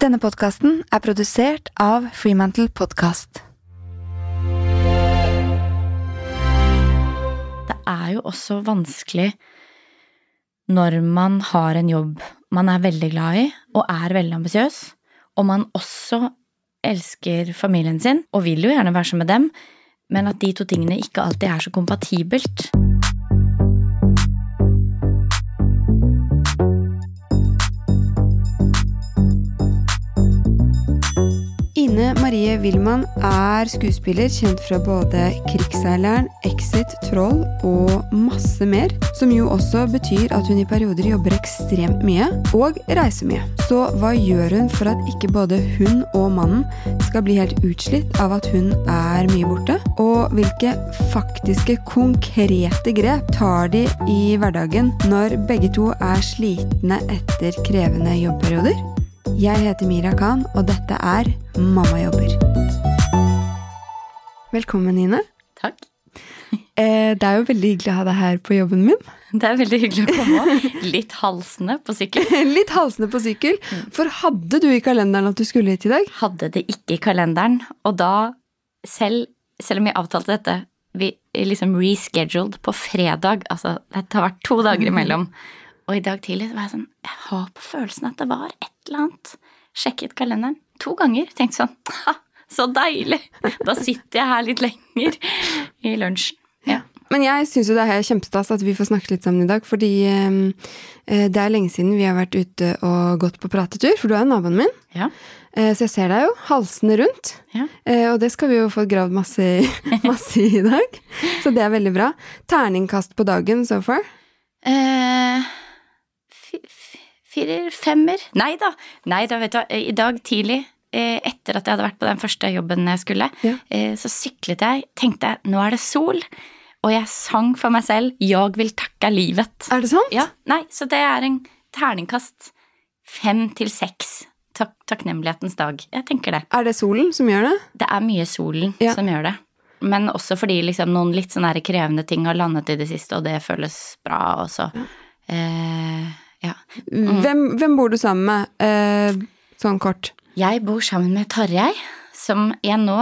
Denne podkasten er produsert av Freemantle Podcast. Det er jo også vanskelig når man har en jobb man er veldig glad i og er veldig ambisiøs, og man også elsker familien sin og vil jo gjerne være sammen med dem, men at de to tingene ikke alltid er så kompatibelt. Marie Wilman er skuespiller kjent fra både Krigsseileren, Exit, Troll og masse mer. Som jo også betyr at hun i perioder jobber ekstremt mye og reiser mye. Så hva gjør hun for at ikke både hun og mannen skal bli helt utslitt av at hun er mye borte? Og hvilke faktiske, konkrete grep tar de i hverdagen når begge to er slitne etter krevende jobbperioder? Jeg heter Mira Khan, og dette er Mamma jobber. Velkommen, Ine. Takk. Eh, det er jo veldig hyggelig å ha deg her på jobben min. Det er veldig hyggelig å komme. Litt halsende på sykkel. Litt halsende på sykkel. For hadde du i kalenderen at du skulle hit i dag? Hadde det ikke i kalenderen, og da, selv, selv om vi avtalte dette, vi liksom rescheduled på fredag, altså det har vært to dager imellom. Og i dag tidlig var jeg sånn Jeg har på følelsen at det var et eller annet. Sjekket kalenderen to ganger. Tenkte sånn Ha, så deilig! Da sitter jeg her litt lenger i lunsjen. Ja. Men jeg syns jo det er kjempestas at vi får snakke litt sammen i dag, fordi eh, det er lenge siden vi har vært ute og gått på pratetur, for du er jo naboen min. ja. Eh, så jeg ser deg jo halsende rundt, Ja. eh, og det skal vi jo få gravd masse, masse i i dag. Så det er veldig bra. Terningkast på dagen so far? Eh, firer, femmer Nei da. Nei da, vet du hva. I dag tidlig, eh, etter at jeg hadde vært på den første jobben jeg skulle, Ja. eh, så syklet jeg, tenkte jeg nå er det sol, og jeg sang for meg selv 'Jeg vil takke livet'. Er det sant? Ja, nei, så det er en terningkast fem til seks. Tak takknemlighetens dag. Jeg tenker det. Er det solen som gjør det? Det er mye solen Ja. som gjør det. Men også fordi liksom noen litt sånne krevende ting har landet i det siste, og det føles bra også. Eh, ja. Hvem, hvem bor du sammen med, eh, sånn kort? Jeg bor sammen med Tarjei, som jeg nå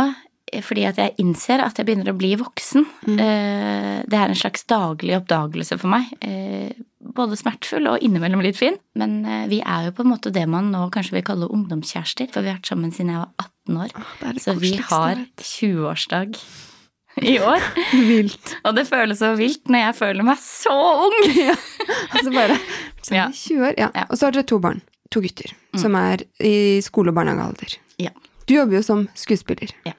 eh, fordi at jeg innser at jeg begynner å bli voksen. Eh, Det er en slags daglig oppdagelse for meg. Eh, Både smertefull og innimellom litt fin. Men vi er jo på en måte det man nå kanskje vil kalle ungdomskjærester, for vi har vært sammen siden jeg var 18 år. det Så vi har 20-årsdag i år. Vilt. Og det føles så vilt når jeg føler meg så ung! Altså bare så Ja. 20 år. Ja. Og så har dere to barn. To gutter. Som er i skole- og barnehagealder. Ja. Du jobber jo som skuespiller. Ja.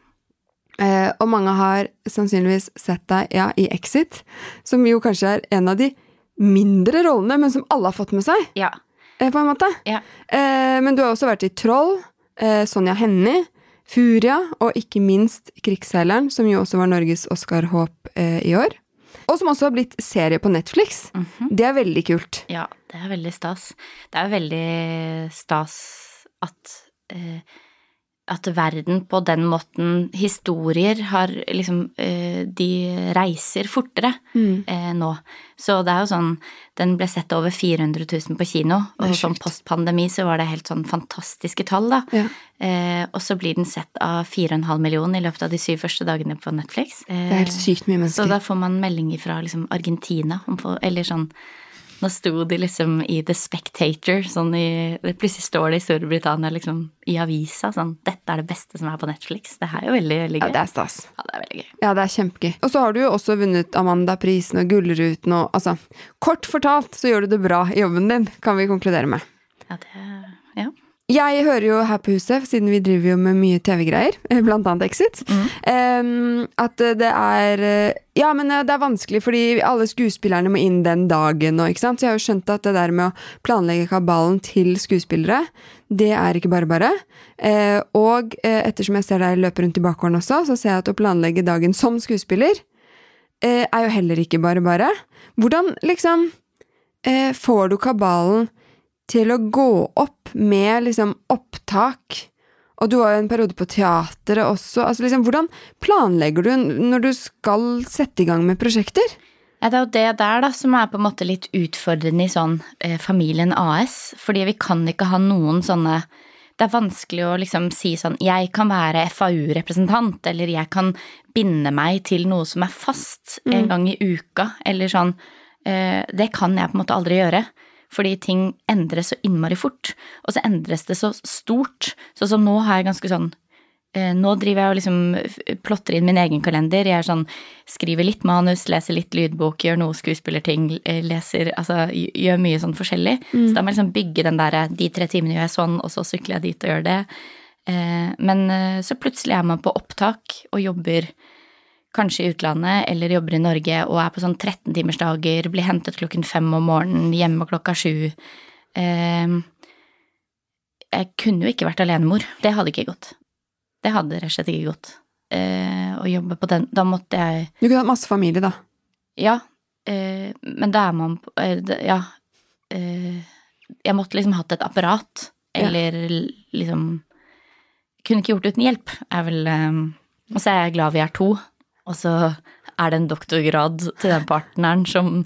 Eh, og mange har sannsynligvis sett deg ja, i Exit, som jo kanskje er en av de mindre rollene, men som alle har fått med seg, Ja. eh, på en måte. ja. Eh, men du har også vært i Troll, eh, Sonja Hennie, Furia og ikke minst Krigsseileren, som jo også var Norges Oscar-håp eh, i år. Og som også har blitt serie på Netflix. Mhm. Det er veldig kult. Ja, det er veldig stas. Det er veldig stas at eh, at verden på den måten Historier har liksom eh, De reiser fortere Mm. eh, nå. Så det er jo sånn Den ble sett over 400 000 på kino, og sånn sjukt. postpandemi så var det helt sånn fantastiske tall, da. Ja. Eh, og så blir den sett av 4,5 millioner i løpet av de syv første dagene på Netflix. Det er helt sykt mye mennesker. Så da får man meldinger fra liksom Argentina, eller sånn Nå sto de liksom i The Spectator, sånn i Plutselig står det i Storbritannia, liksom, i avisa, sånn Dette er det beste som er på Netflix. Det er jo veldig, veldig gøy. Ja, det er stas. Ja, det er veldig gøy. Ja, det er kjempegøy. Og så har du jo også vunnet Amanda-prisen og Gullruten og altså Kort fortalt så gjør du det bra i jobben din, kan vi konkludere med. Ja, det. Jeg hører jo her på huset, siden vi driver jo med mye TV-greier, blant annet Exit, mm. at eh, det er eh, Ja, men eh, det er vanskelig fordi alle skuespillerne må inn den dagen og. Så jeg har jo skjønt at det der med å planlegge kabalen til skuespillere, det er ikke bare bare. Og ettersom jeg ser deg løpe rundt i bakgården også, så ser jeg at å planlegge dagen som skuespiller er jo heller ikke bare bare. Hvordan liksom får du kabalen til å gå opp med liksom opptak? Og du var jo en periode på teateret også. Altså liksom, hvordan planlegger du når du skal sette i gang med prosjekter? Ja, det er jo det der da som er på en måte litt utfordrende i sånn eh, Familien AS. Fordi vi kan ikke ha noen sånne det er vanskelig å liksom si sånn Jeg kan være FAU-representant, eller jeg kan binde meg til noe som er fast en Mm. gang i uka, eller sånn. Eh, det kan jeg på en måte aldri gjøre. Fordi ting endres så innmari fort, og så endres det så stort. Sånn som nå har jeg ganske sånn eh, Nå driver jeg og liksom plotter inn min egen kalender. Jeg er sånn, skriver litt manus, leser litt lydbok, gjør noe skuespillerting, eh, leser Altså gjør mye sånn forskjellig. Så da må jeg liksom bygge den derre De tre timene gjør jeg sånn, og så sykler jeg dit og gjør det. Eh, men eh, så plutselig er man på opptak og jobber kanskje i utlandet eller jobber i Norge og er på sånn 13-timersdager, blir hentet klokken fem om morgenen, hjemme klokka sju. Eh, jeg kunne jo ikke vært alenemor. Det hadde ikke gått. Det hadde rett og slett ikke gått. Eh, å jobbe på den Da måtte jeg Du kunne hatt masse familie, da. Ja, eh, men da er man eh, Ja. Eh, jeg måtte liksom hatt et apparat, eller ja. liksom Kunne ikke gjort det uten hjelp, er vel Og så er jeg glad vi er to, og så er det en doktorgrad til den partneren som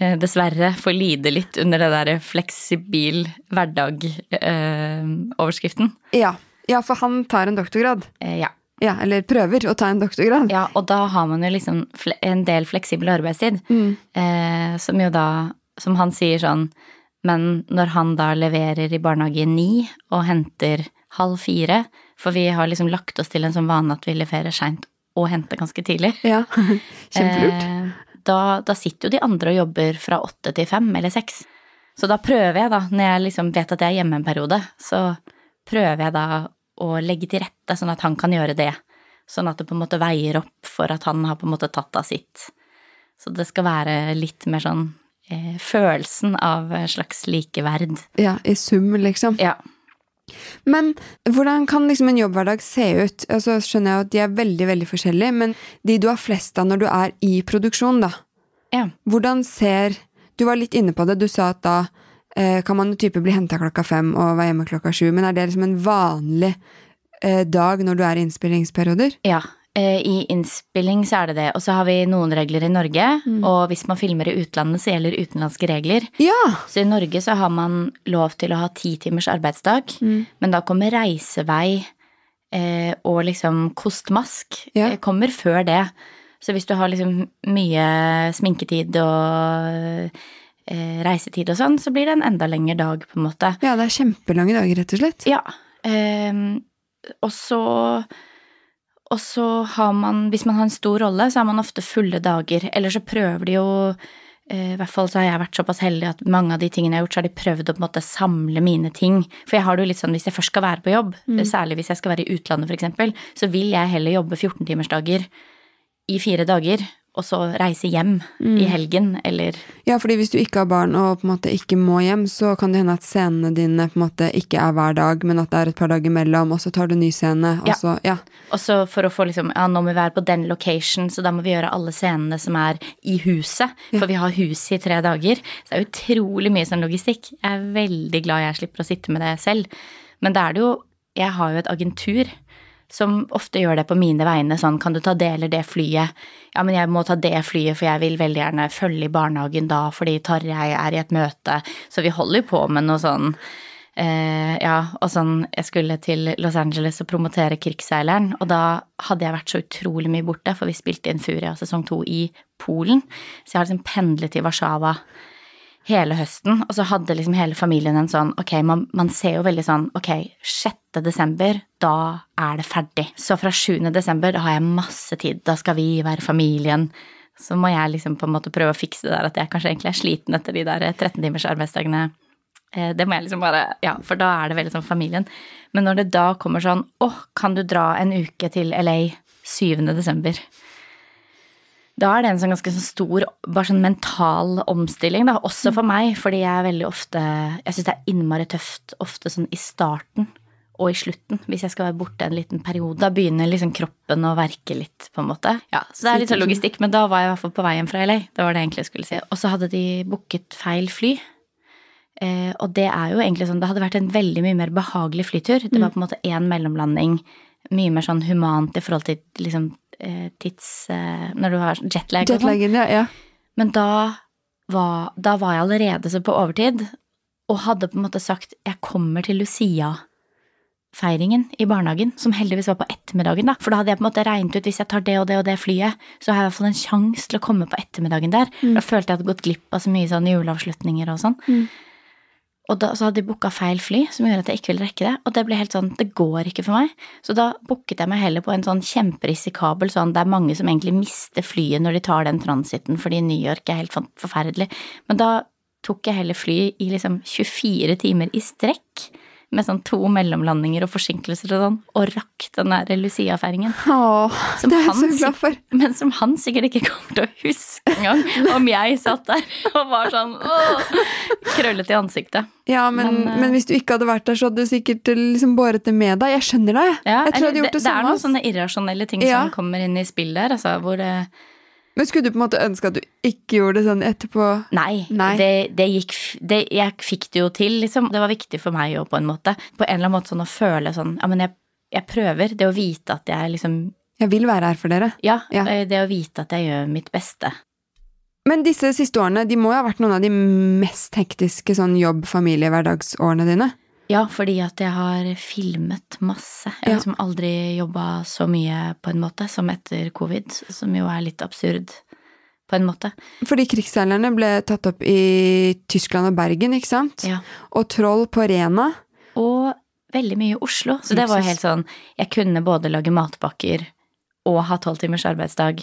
eh, dessverre får lide litt under det derre fleksibil hverdag-overskriften. Ja. ja, for han tar en doktorgrad. Eh, ja. Ja, eller prøver å ta en doktorgrad. ja, og da har man jo liksom en del fleksibel arbeidstid. Mm. Eh, som jo da, som han sier sånn Men når han da leverer i barnehage ni og henter halv fire, for vi har liksom lagt oss til en sånn vane at vi leverer seint og hente ganske tidlig Ja, Kjempelurt. eh, da, da sitter jo de andre og jobber fra åtte til fem eller seks. Så da prøver jeg, da, når jeg liksom vet at jeg er hjemme en periode, så prøver jeg da å legge til rette sånn at han kan gjøre det. Sånn at det på en måte veier opp for at han har på en måte tatt av sitt. Så det skal være litt mer sånn eh, følelsen av slags likeverd. Ja, i sum, liksom. Ja. Men hvordan kan liksom en jobbhverdag se ut? Altså, skjønner jeg at de er veldig veldig forskjellige, men de du har flest av når du er i produksjon, da. ja. Hvordan ser Du var litt inne på det. Du sa at da eh, kan man jo type bli henta klokka fem og være hjemme klokka sju, men er det liksom en vanlig eh, dag når du er i innspillingsperioder? Ja, i innspilling så er det det. Og så har vi noen regler i Norge, og hvis man filmer i utlandet så gjelder utenlandske regler. Ja! Så i Norge så har man lov til å ha ti timers arbeidsdag, men da kommer reisevei eh, og liksom kostmask Ja. eh, kommer før det. Så hvis du har liksom mye sminketid og eh, reisetid og sånn, så blir det en enda lengre dag, på en måte. Ja, det er kjempelange dager, rett og slett. Ja. Eh, og så og så har man, hvis man har en stor rolle, så har man ofte fulle dager. Eller så prøver de jo eh, I hvert fall så har jeg vært såpass heldig at mange av de tingene jeg har gjort, så har de prøvd å på en måte samle mine ting. For jeg har det jo litt sånn hvis jeg først skal være på jobb, særlig hvis jeg skal være i utlandet f.eks., så vil jeg heller jobbe 14-timersdager i fire dager, og så reise hjem i helgen, eller Ja, fordi hvis du ikke har barn og på en måte ikke må hjem, så kan det hende at scenene dine på en måte ikke er hver dag, men at det er et par dager imellom, og så tar du ny scene, og Ja. så Ja. Og så for å få liksom, ja, nå må vi være på den location, så da må vi gjøre alle scenene som er i huset. For vi har huset i tre dager. Så det er utrolig mye sånn logistikk. Jeg er veldig glad jeg slipper å sitte med det selv. Men da er det jo Jeg har jo et agentur som ofte gjør det på mine vegne. Sånn, kan du ta det eller det flyet? Ja, men jeg må ta det flyet, for jeg vil veldig gjerne følge i barnehagen da, fordi Tarjei er i et møte. Så vi holder jo på med noe sånn Eh, ja, og sånn, jeg skulle til Los Angeles og promotere Krigsseileren, og da hadde jeg vært så utrolig mye borte, for vi spilte inn Furia sesong to i Polen, så jeg har liksom pendlet til Warszawa hele høsten, og så hadde liksom hele familien en sånn, ok, man, man ser jo veldig sånn, ok, 6. desember, da er det ferdig. Så fra 7. desember, da har jeg masse tid, da skal vi være familien. Så må jeg liksom på en måte prøve å fikse det der at jeg kanskje egentlig er sliten etter de der 13 timers arbeidsdagene. Eh, Det må jeg liksom bare Ja, for da er det veldig sånn familien. Men når det da kommer sånn Å, kan du dra en uke til LA 7. desember? Da er det en sånn ganske sånn stor bare sånn mental omstilling, da. Også for meg, fordi jeg er veldig ofte Jeg syns det er innmari tøft ofte sånn i starten og i slutten, hvis jeg skal være borte en liten periode. Da begynner liksom kroppen å verke litt, på en måte. Ja, Så det er litt sånn logistikk, men da var jeg i hvert fall på vei hjem fra LA. Det var det jeg egentlig skulle si. Og så hadde de booket feil fly. Eh, og det er jo egentlig sånn, det hadde vært en veldig mye mer behagelig flytur. Det var på en måte én mellomlanding, mye mer sånn humant i forhold til liksom tids... Eh, når du har jetlag og sånn. Ja. ja. Men da var, da var jeg allerede så på overtid, og hadde på en måte sagt 'jeg kommer til Lucia feiringen i barnehagen, som heldigvis var på ettermiddagen, da. For da hadde jeg på en måte regnet ut hvis jeg tar det og det og det flyet, så har jeg i hvert fall en sjanse til å komme på ettermiddagen der. Da følte jeg at jeg hadde gått glipp av så mye sånn juleavslutninger og sånn. Og da, så hadde de booka feil fly, som gjorde at jeg ikke ville rekke det. Og det ble helt sånn, det går ikke for meg. Så da booket jeg meg heller på en sånn kjemperisikabel sånn Det er mange som egentlig mister flyet når de tar den transiten, fordi New York er helt forferdelig. Men da tok jeg heller fly i liksom 24 timer i strekk. Med sånn to mellomlandinger og forsinkelser og sånn, og rakk den der Lucia-feiringen. Det er jeg så glad for. Men som han sikkert ikke kommer til å huske engang, om jeg satt der og var sånn krøllete i ansiktet. Ja, men, Men, men, eh, hvis du ikke hadde vært der, så hadde du sikkert eh, liksom båret det med deg. Jeg skjønner deg. Ja, jeg tror jeg hadde gjort det, det, det er noen sånne irrasjonelle ting Ja. som kommer inn i spill der, altså, hvor det Men skulle du på en måte ønske at du ikke gjorde det sånn etterpå? Nei, Nei. Det, det gikk det, Jeg fikk det jo til, liksom. Det var viktig for meg òg, på en måte. På en eller annen måte sånn å føle sånn Ja, men jeg, jeg prøver. Det å vite at jeg liksom Jeg vil være her for dere. Ja, Ja. eh, det å vite at jeg gjør mitt beste. Men disse siste årene de må jo ha vært noen av de mest hektiske sånn jobb-, familie-, hverdagsårene dine. Ja, fordi at jeg har filmet masse. Jeg har liksom aldri jobba så mye på en måte som etter covid, som jo er litt absurd på en måte. Fordi krigsseilerne ble tatt opp i Tyskland og Bergen, ikke sant? Ja. Og Troll på Rena. Og veldig mye i Oslo. Så det var jo helt sånn Jeg kunne både lage matpakker og ha tolv timers arbeidsdag.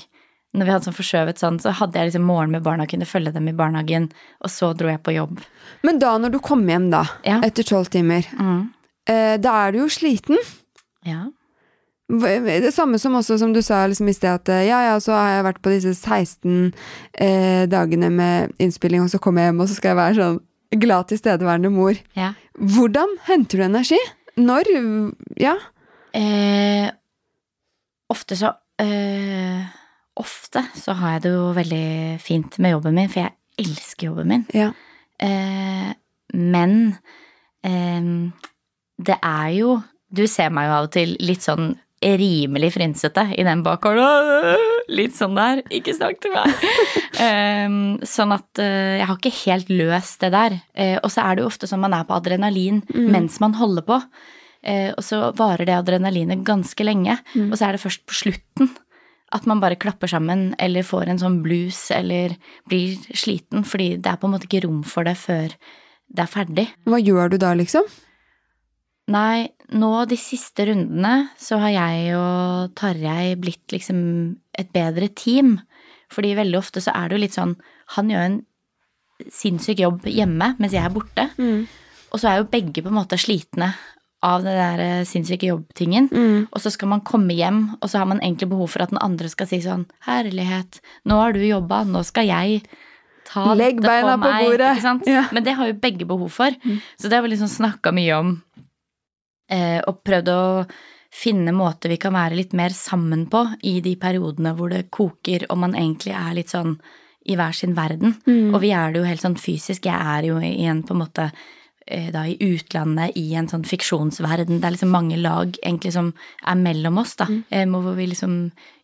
Når vi hadde sånn forskjøvet sånn, så hadde jeg liksom morgen med barna, kunne følge dem i barnehagen, og så dro jeg på jobb. Men da når du kom hjem, da, Ja. etter tolv timer, Mm. eh, da er du jo sliten. Ja. Det samme som også som du sa liksom i sted, at eh, ja, ja, så har jeg vært på disse 16 eh, dagene med innspilling, og så kommer jeg hjem, og så skal jeg være sånn glad tilstedeværende mor. ja. Hvordan henter du energi? Når? Ja. Eh, ofte så eh, Ofte så har jeg det jo veldig fint med jobben min, for jeg elsker jobben min. ja. Eh, men eh, det er jo Du ser meg jo av og til litt sånn rimelig frynsete i den bakgården. Litt sånn der. Ikke snakk til meg. Eh, sånn at eh, jeg har ikke helt løst det der. Eh, og så er det jo ofte sånn man er på adrenalin mens man holder på. Eh, og så varer det adrenalinet ganske lenge, og så er det først på slutten at man bare klapper sammen eller får en sånn blues eller blir sliten, fordi det er på en måte ikke rom for det før det er ferdig. Hva gjør du da, liksom? Nei, nå de siste rundene så har jeg og Tarjei blitt liksom et bedre team. Fordi veldig ofte så er det jo litt sånn Han gjør en sinnssyk jobb hjemme mens jeg er borte. Og så er jo begge på en måte slitne av det der eh, sinnssyke jobbtingen. Og så skal man komme hjem, og så har man egentlig behov for at den andre skal si sånn Herlighet, nå har du jobba, nå skal jeg ta Legg dette beina på på meg. bordet. Ikke sant? Ja. Men det har jo begge behov for. Så det har vi liksom snakka mye om. Eh, og prøvd å finne måter vi kan være litt mer sammen på i de periodene hvor det koker og man egentlig er litt sånn i hver sin verden. Og vi er det jo helt sånn fysisk. Jeg er jo i en på en måte da i utlandet, i en sånn fiksjonsverden. Det er liksom mange lag egentlig som er mellom oss, da. Mm. Hvor vi liksom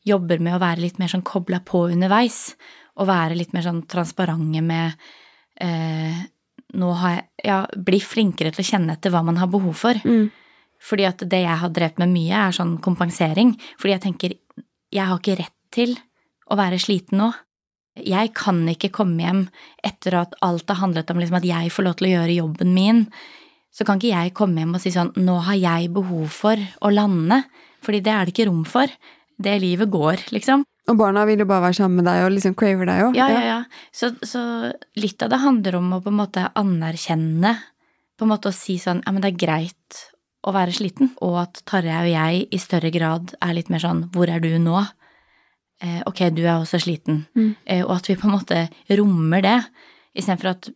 jobber med å være litt mer sånn kobla på underveis. Og være litt mer sånn transparente med eh, Nå har jeg Ja, bli flinkere til å kjenne etter hva man har behov for. Fordi at det jeg har drevet med mye, er sånn kompensering. Fordi jeg tenker jeg har ikke rett til å være sliten nå. Jeg kan ikke komme hjem etter at alt har handlet om liksom at jeg får lov til å gjøre jobben min. Så kan ikke jeg komme hjem og si sånn nå har jeg behov for å lande. Fordi det er det ikke rom for. Det livet går, liksom. Og barna vil jo bare være sammen med deg og liksom craver deg òg. Ja, ja, ja. Så, så litt av det handler om å på en måte anerkjenne På en måte å si sånn Ja, men det er greit å være sliten. Og at Tarjei og jeg i større grad er litt mer sånn Hvor er du nå? Eh, ok, du er også sliten. Eh, og at vi på en måte rommer det, istedenfor at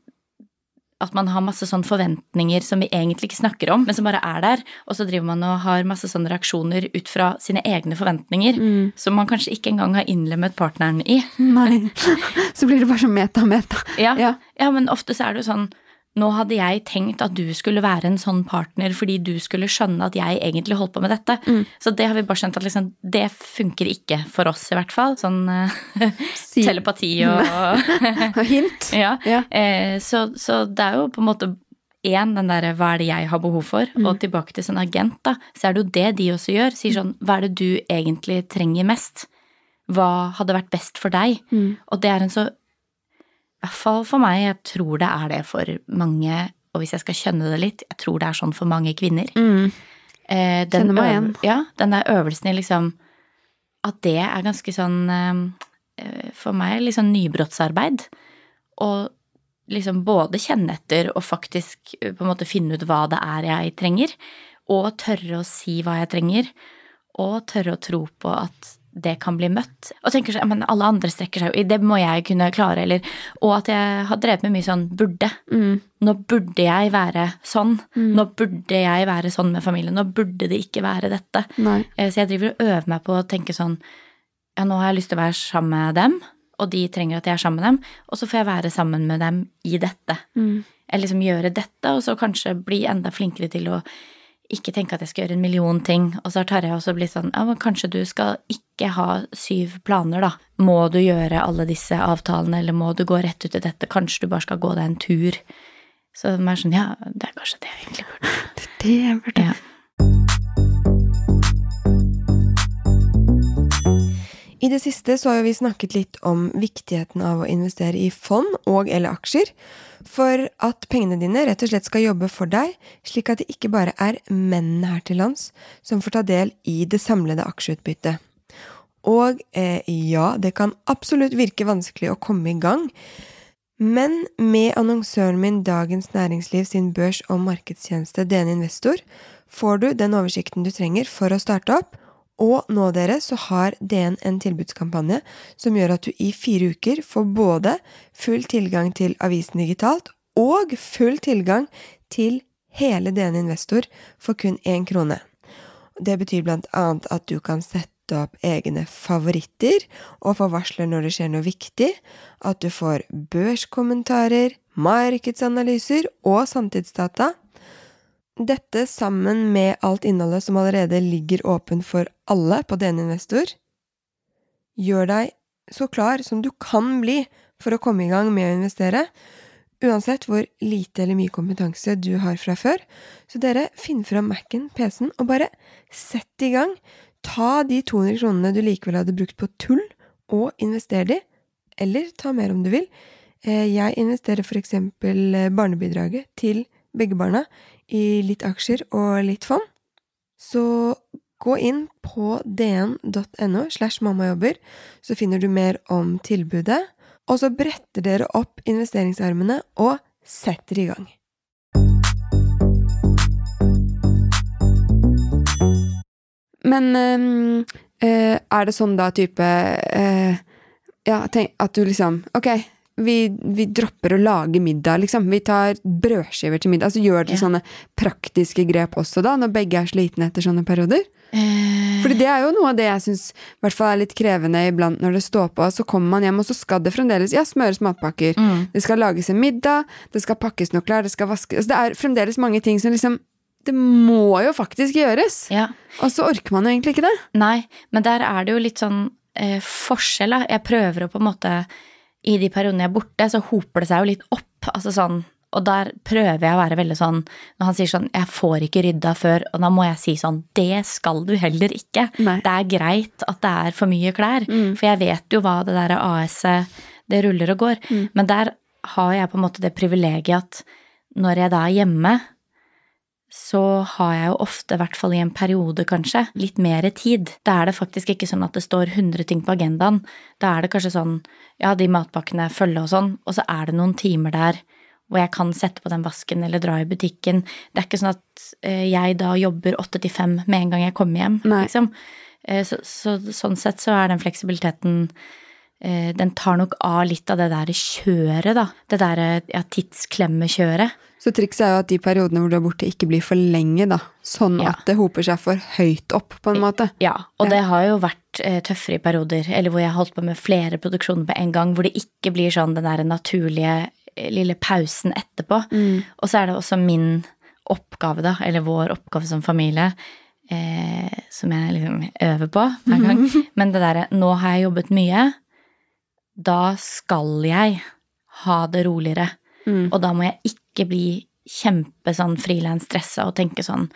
at man har masse sånne forventninger som vi egentlig ikke snakker om, men som bare er der, og så driver man og har masse sånne reaksjoner ut fra sine egne forventninger, som man kanskje ikke engang har innlemmet partneren i. Nei. Så blir det bare sånn meta-meta. Ja, Ja. ja. men ofte så er det jo sånn Nå hadde jeg tenkt at du skulle være en sånn partner fordi du skulle skjønne at jeg egentlig holdt på med dette. Så det har vi bare skjønt at liksom, det funker ikke for oss, i hvert fall. Sånn eh, Si- telepati og Og hint. Ja. Ja. Eh, så, så det er jo på en måte én, den derre hva er det jeg har behov for, og tilbake til sånn agent, da, så er det jo det de også gjør. Sier sånn hva er det du egentlig trenger mest? Hva hadde vært best for deg? Og det er en så hvert fall for meg, jeg tror det er det for mange, og hvis jeg skal kjenne det litt, jeg tror det er sånn for mange kvinner. Mm. Eh, den meg igjen. Ja, den der øvelsen i liksom At det er ganske sånn eh, For meg litt sånn nybrottsarbeid. Og liksom både kjenne etter og faktisk eh, på en måte finne ut hva det er jeg trenger. Og tørre å si hva jeg trenger. Og tørre å tro på at det kan bli møtt. Og tenker sånn, men alle andre strekker seg jo i, det må jeg kunne klare, eller Og at jeg har drevet med mye sånn burde. Mm. Nå burde jeg være sånn. Nå burde jeg være sånn med familien. Nå burde det ikke være dette. Nei. Eh, Så jeg driver og øver meg på å tenke sånn Ja, nå har jeg lyst til å være sammen med dem, og de trenger at jeg er sammen med dem, og så får jeg være sammen med dem i dette. Mm. Eller liksom gjøre dette, og så kanskje bli enda flinkere til å ikke tenke at jeg skal gjøre en million ting. Og så har jeg også blitt sånn Ja, men kanskje du skal ikke ha syv planer, da. Må du gjøre alle disse avtalene, eller må du gå rett ut i dette? Kanskje du bare skal gå deg en tur? Så det er sånn Ja, det er kanskje det jeg egentlig burde. Det er jeg burde. Ja. I det siste så har vi snakket litt om viktigheten av å investere i fond og eller aksjer, for at pengene dine rett og slett skal jobbe for deg, slik at det ikke bare er mennene her til lands som får ta del i det samlede aksjeutbyttet. Og eh, ja, det kan absolutt virke vanskelig å komme i gang, men med annonsøren min Dagens Næringsliv sin børs- og markedstjeneste DN Investor får du den oversikten du trenger for å starte opp, og nå dere så har DN en tilbudskampanje som gjør at du i fire uker får både full tilgang til avisen digitalt og full tilgang til hele DN Investor for kun én krone. Det betyr blant annet at du kan sette opp egne favoritter og få varsler når det skjer noe viktig, at du får børskommentarer, markedsanalyser og sanntidsdata. Dette sammen med alt innholdet som allerede ligger åpen for alle på DN Investor, gjør deg så klar som du kan bli for å komme i gang med å investere, uansett hvor lite eller mye kompetanse du har fra før. Så dere, finn fram Mac-en, PC-en, og bare sett i gang. Ta de 200 kronene du likevel hadde brukt på tull, og invester de. Eller ta mer om du vil. Eh, Jeg investerer for eksempel eh, barnebidraget til begge barna i litt aksjer og litt fond. Så gå inn på dn.no slash mammajobber, så finner du mer om tilbudet. Og så bretter dere opp investeringsarmene og setter i gang. Men eh, er det sånn da type øh, Ja, tenk at du liksom Ok, vi, vi dropper å lage middag, liksom. Vi tar brødskiver til middag. Altså Gjør dere Ja. sånne praktiske grep også, da, når begge er slitne etter sånne perioder? Eh, Fordi det er jo noe av det jeg syns er litt krevende iblant når det står på. Så kommer man hjem, og så skal det fremdeles ja, smøres matpakker. Mm. Det skal lages en middag, det skal pakkes noe klær, det skal vaskes altså, Det er fremdeles mange ting som liksom Det må jo faktisk gjøres! ja. Og så orker man jo egentlig ikke det. Nei, men der er det jo litt sånn eh, forskjell, da. Jeg prøver å på en måte I de periodene jeg er borte, så hoper det seg jo litt opp. Altså sånn Og der prøver jeg å være veldig sånn Når han sier sånn 'jeg får ikke rydda før', og da må jeg si sånn 'det skal du heller ikke'. Nei. Det er greit at det er for mye klær, for jeg vet jo hva det der AS-et Det ruller og går. Men der har jeg på en måte det privilegiet at når jeg da er hjemme, så har jeg jo ofte, i hvert fall i en periode kanskje, litt mer tid. Da er det faktisk ikke sånn at det står 100 ting på agendaen. Da er det kanskje sånn, ja, de matpakkene følger og sånn, og så er det noen timer der hvor jeg kan sette på den vasken eller dra i butikken. Det er ikke sånn at eh, jeg da jobber åtte til fem med en gang jeg kommer hjem, liksom. Eh, så, så sånn sett så er den fleksibiliteten den tar nok av litt av det der kjøret, da. Det der ja, tidsklemmekjøret. Så trikset er jo at de periodene hvor du er borte, ikke blir for lenge, da. Sånn Ja. at det hoper seg for høyt opp, på en måte. Ja, og Ja. det har jo vært eh, tøffere i perioder, eller hvor jeg har holdt på med flere produksjoner på en gang, hvor det ikke blir sånn den der naturlige eh, lille pausen etterpå. Og så er det også min oppgave, da, eller vår oppgave som familie, eh, som jeg liksom øver på hver gang. Men det derre Nå har jeg jobbet mye. Da skal jeg ha det roligere. Mm. Og da må jeg ikke bli kjempe sånn frilans-stressa og tenke sånn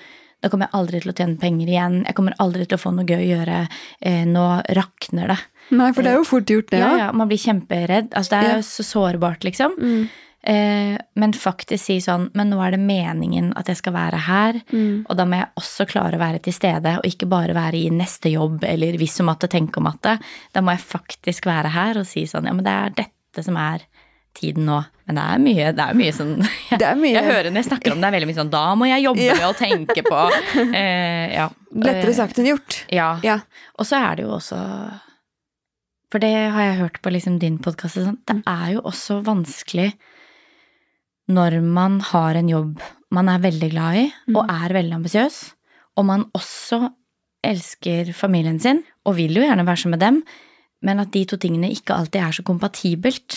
da kommer jeg aldri til å tjene penger igjen, jeg kommer aldri til å få noe gøy å gjøre, eh, nå rakner det. Nei, for det er jo fort gjort, det Ja, ja, man blir kjemperedd. Altså, det er Ja. jo så sårbart, liksom. Mm. Eh, men faktisk si sånn Men nå er det meningen at jeg skal være her, Mm. og da må jeg også klare å være til stede, og ikke bare være i neste jobb eller hvis og matte, tenke om matte. Da må jeg faktisk være her og si sånn Ja, men det er dette som er tiden nå. Men det er mye, det er mye sånn Det er mye Jeg hører når jeg snakker om det, er veldig mye sånn Da må jeg jobbe Ja. med å tenke på eh, Ja. Lettere sagt enn gjort. Ja. Ja. Og så er det jo også For det har jeg hørt på liksom din podkast. Sånn, det er jo også vanskelig når man har en jobb man er veldig glad i, og er veldig ambisiøs, og man også elsker familien sin, og vil jo gjerne være sammen med dem, men at de to tingene ikke alltid er så kompatibelt.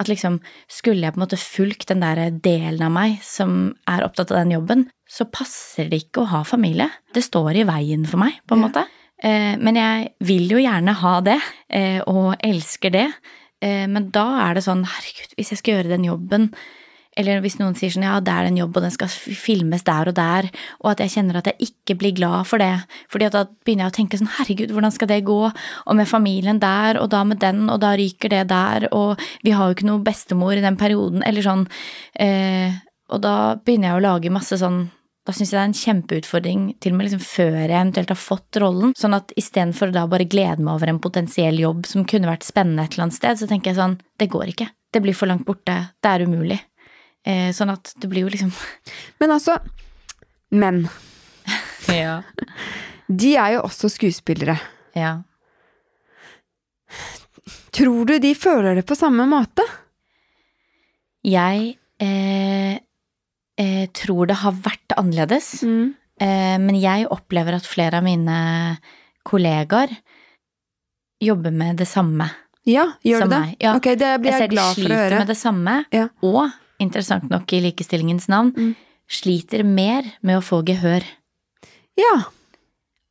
At liksom, skulle jeg på en måte fulgt den der delen av meg som er opptatt av den jobben, så passer det ikke å ha familie. Det står i veien for meg, på en Ja. måte. Eh, Men jeg vil jo gjerne ha det, eh, og elsker det. Eh, Men da er det sånn, herregud, hvis jeg skal gjøre den jobben, eller hvis noen sier sånn, ja, det er en jobb, og den skal filmes der og der, og at jeg kjenner at jeg ikke blir glad for det, fordi da begynner jeg å tenke sånn, herregud, hvordan skal det gå, og med familien der, og da med den, og da ryker det der, og vi har jo ikke noe bestemor i den perioden, eller sånn, eh, og da begynner jeg å lage masse sånn, da syns jeg det er en kjempeutfordring, til og med liksom før jeg eventuelt har fått rollen, sånn at istedenfor da bare glede meg over en potensiell jobb som kunne vært spennende et eller annet sted, så tenker jeg sånn, det går ikke, det blir for langt borte, det er umulig. Eh, sånn at det blir jo liksom Men altså, menn. Ja. De er jo også skuespillere. ja. Tror du de føler det på samme måte? Jeg eh, eh, tror det har vært annerledes, eh, men jeg opplever at flere av mine kollegaer jobber med det samme. Ja, gjør du det? ja. Ok, det blir Jeg jeg, glad for å høre. De sliter med det samme, Ja. og interessant nok i likestillingens navn, Mm. sliter mer med å få gehør. Ja.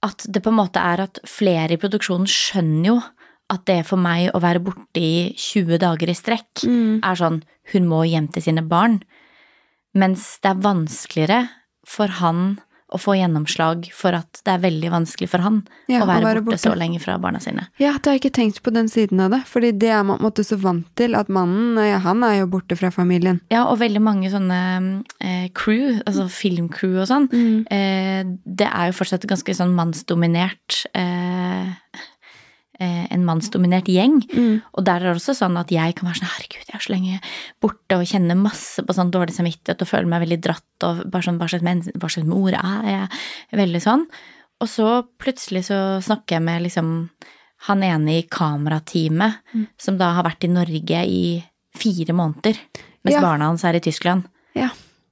At det på en måte er at flere i produksjonen skjønner jo at det for meg å være borte i 20 dager i strekk Mm. er sånn hun må hjem til sine barn. Mens det er vanskeligere for han å få gjennomslag for at det er veldig vanskelig for han Ja, å være, borte, så lenge fra barna sine. Ja, det har jeg ikke tenkt på den siden av det. Fordi det er man måte så vant til at mannen, ja, han er jo borte fra familien. Ja, og veldig mange sånne eh, crew, altså filmcrew og sånn, Mm. eh, det er jo fortsatt ganske sånn mannsdominert eh, En mannsdominert gjeng. Mm. Og der er det også sånn at jeg kan være sånn herregud, jeg er så lenge borte og kjenner masse på sånn dårlig samvittighet og føler meg veldig dratt og bare sånn hva slags, hva slags mor er jeg? Veldig sånn. Og så plutselig så snakker jeg med liksom han ene i kamerateamet Mm. som da har vært i Norge i fire måneder, mens Ja. barna hans er i Tyskland. Ja.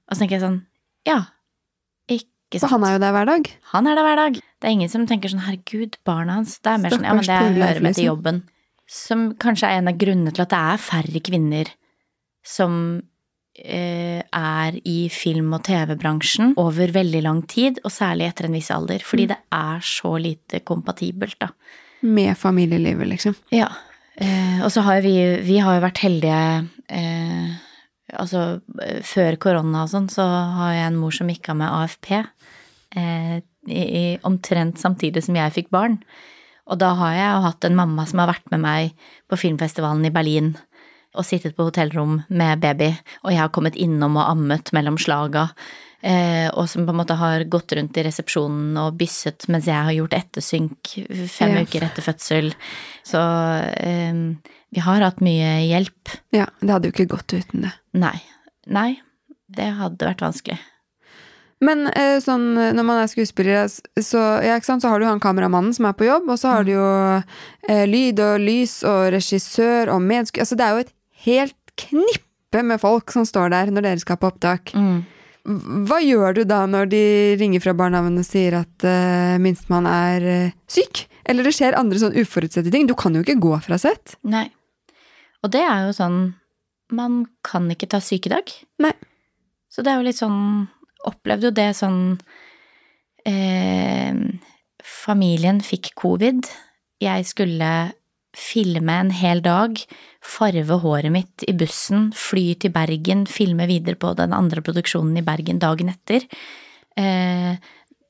Og så tenker jeg sånn, ja, For han er jo der hver dag. Han er der hver dag. Det er ingen som tenker sånn herregud, barna hans. Det er mer sånn ja, men det hører med til jobben. Som kanskje er en av grunnene til at det er færre kvinner som eh, er i film- og TV-bransjen over veldig lang tid, og særlig etter en viss alder. Mm. Fordi det er så lite kompatibelt, da. Med familielivet, liksom. Ja. Eh, og så har vi, vi har jo vært heldige eh, Altså, eh, før korona og sånn, så har jeg en mor som gikk av med AFP. Eh, i, i, omtrent samtidig som jeg fikk barn. Og da har jeg jo hatt en mamma som har vært med meg på filmfestivalen i Berlin og sittet på hotellrom med baby, og jeg har kommet innom og ammet mellom slaga. Eh, og som på en måte har gått rundt i resepsjonen og bysset mens jeg har gjort ettersynk fem Ja. uker etter fødsel. Så eh, vi har hatt mye hjelp. Ja, det hadde jo ikke gått uten det. Nei. Nei, det hadde vært vanskelig. Men eh, sånn, når man er skuespiller, så, ja, sant, så har du han kameramannen som er på jobb, og så har du jo eh, lyd og lys og regissør og medsku... Altså, det er jo et helt knippe med folk som står der når dere skal på opptak. Mm. Hva gjør du da når de ringer fra barnehagen og sier at uh, minstemann er eh, syk? Eller det skjer andre sånn uforutsette ting? Du kan jo ikke gå fra sett. Nei. Og det er jo sånn Man kan ikke ta sykedag. Nei. Så det er jo litt sånn Opplevde jo det sånn eh, Familien fikk covid. Jeg skulle filme en hel dag, farve håret mitt i bussen, fly til Bergen, filme videre på den andre produksjonen i Bergen dagen etter. Eh,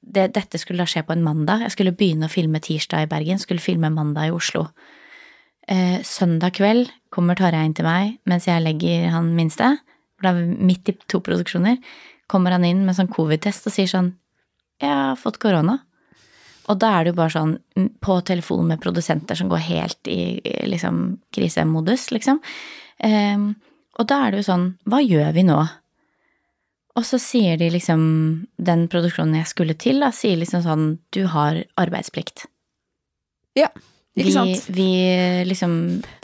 det, dette skulle da skje på en mandag. Jeg skulle begynne å filme tirsdag i Bergen, skulle filme mandag i Oslo. Eh, søndag kveld kommer Tarjei inn til meg mens jeg legger han minste, for da er midt i to produksjoner, kommer han inn med sånn covid-test og sier sånn Jeg har fått korona. Og da er det jo bare sånn på telefon med produsenter som går helt i, i liksom krisemodus, liksom. Um, og da er det jo sånn Hva gjør vi nå? Og så sier de liksom Den produksjonen jeg skulle til, da, sier liksom sånn Du har arbeidsplikt. Ja, ikke sant? Vi, vi liksom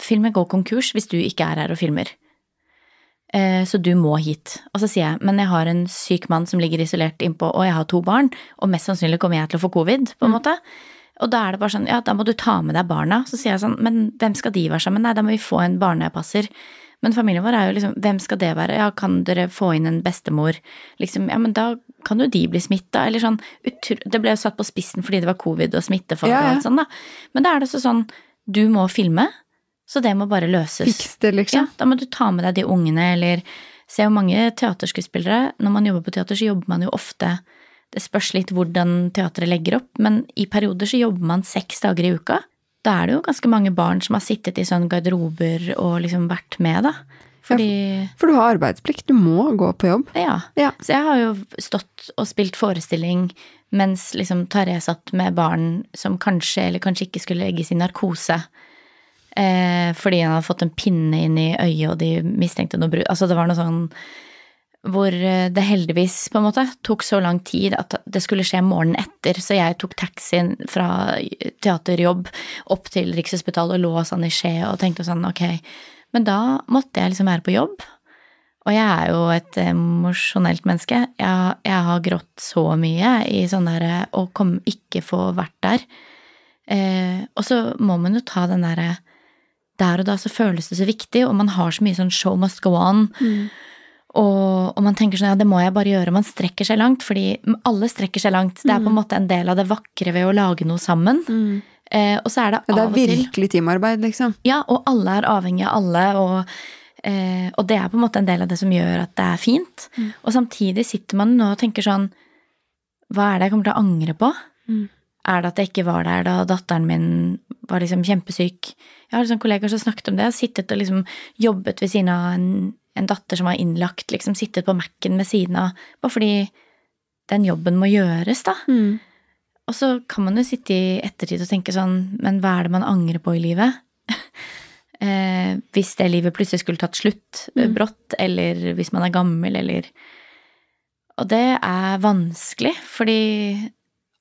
Filmen går konkurs hvis du ikke er her og filmer. Eh, så du må hit. Og så sier jeg, men jeg har en syk mann som ligger isolert innpå, og jeg har to barn, og mest sannsynlig kommer jeg til å få covid, på en mm. måte. Og da er det bare sånn, ja, da må du ta med deg barna. Så sier jeg sånn, men hvem skal de være sammen? Nei, da må vi få en barnepasser. Men familien vår er jo liksom, hvem skal det være? Ja, kan dere få inn en bestemor? Liksom, ja, men da kan jo de bli smitta, eller sånn. Det ble jo satt på spissen fordi det var covid og smittefare ja, ja. og alt sånn, da. Men da er det så sånn, du må filme. Så det må bare løses. Fiks det, liksom. Ja, da må du ta med deg de ungene, eller Se hvor mange teaterskuespillere. Når man jobber på teater, så jobber man jo ofte Det spørs litt hvordan teatret legger opp, men i perioder så jobber man seks dager i uka. Da er det jo ganske mange barn som har sittet i sånn garderober og liksom vært med, da. Fordi ja, For du har arbeidsplikt, du må gå på jobb. Ja. ja. Så jeg har jo stått og spilt forestilling mens liksom Tarjei satt med barn som kanskje eller kanskje ikke skulle legges i narkose. Eh, fordi han hadde fått en pinne inn i øyet, og de mistenkte noe brudd. Altså, det var noe sånn hvor eh, det heldigvis på en måte tok så lang tid at det skulle skje morgenen etter, så jeg tok taxien fra teaterjobb opp til Rikshospitalet og lå sånn i skje og tenkte sånn ok, men da måtte jeg liksom være på jobb. Og jeg er jo et emosjonelt menneske. Jeg, jeg, har grått så mye i sånn derre å ikke få vært der. Eh, og så må man jo ta den derre der og da så føles det så viktig, og man har så mye sånn show must go on. Mm. Og, og, man tenker sånn ja, det må jeg bare gjøre. Man strekker seg langt, fordi alle strekker seg langt. Det er på en mm. måte en del av det vakre ved å lage noe sammen. Mm. Eh, og så er det av og til Det er virkelig teamarbeid, liksom. Ja, og alle er avhengig av alle, og, eh, og, det er på en måte en del av det som gjør at det er fint. Mm. Og samtidig sitter man nå og tenker sånn Hva er det jeg kommer til å angre på? Mm. Er det at jeg ikke var der da datteren min var liksom kjempesyk? Jeg har liksom kollegaer som snakket om det. Har sittet og liksom jobbet ved siden av en, en datter som var innlagt. liksom Sittet på Mac-en ved siden av. Bare fordi den jobben må gjøres, da. Mm. Og så kan man jo sitte i ettertid og tenke sånn Men hva er det man angrer på i livet? eh, hvis det livet plutselig skulle tatt slutt mm. brått, eller hvis man er gammel, eller Og det er vanskelig, fordi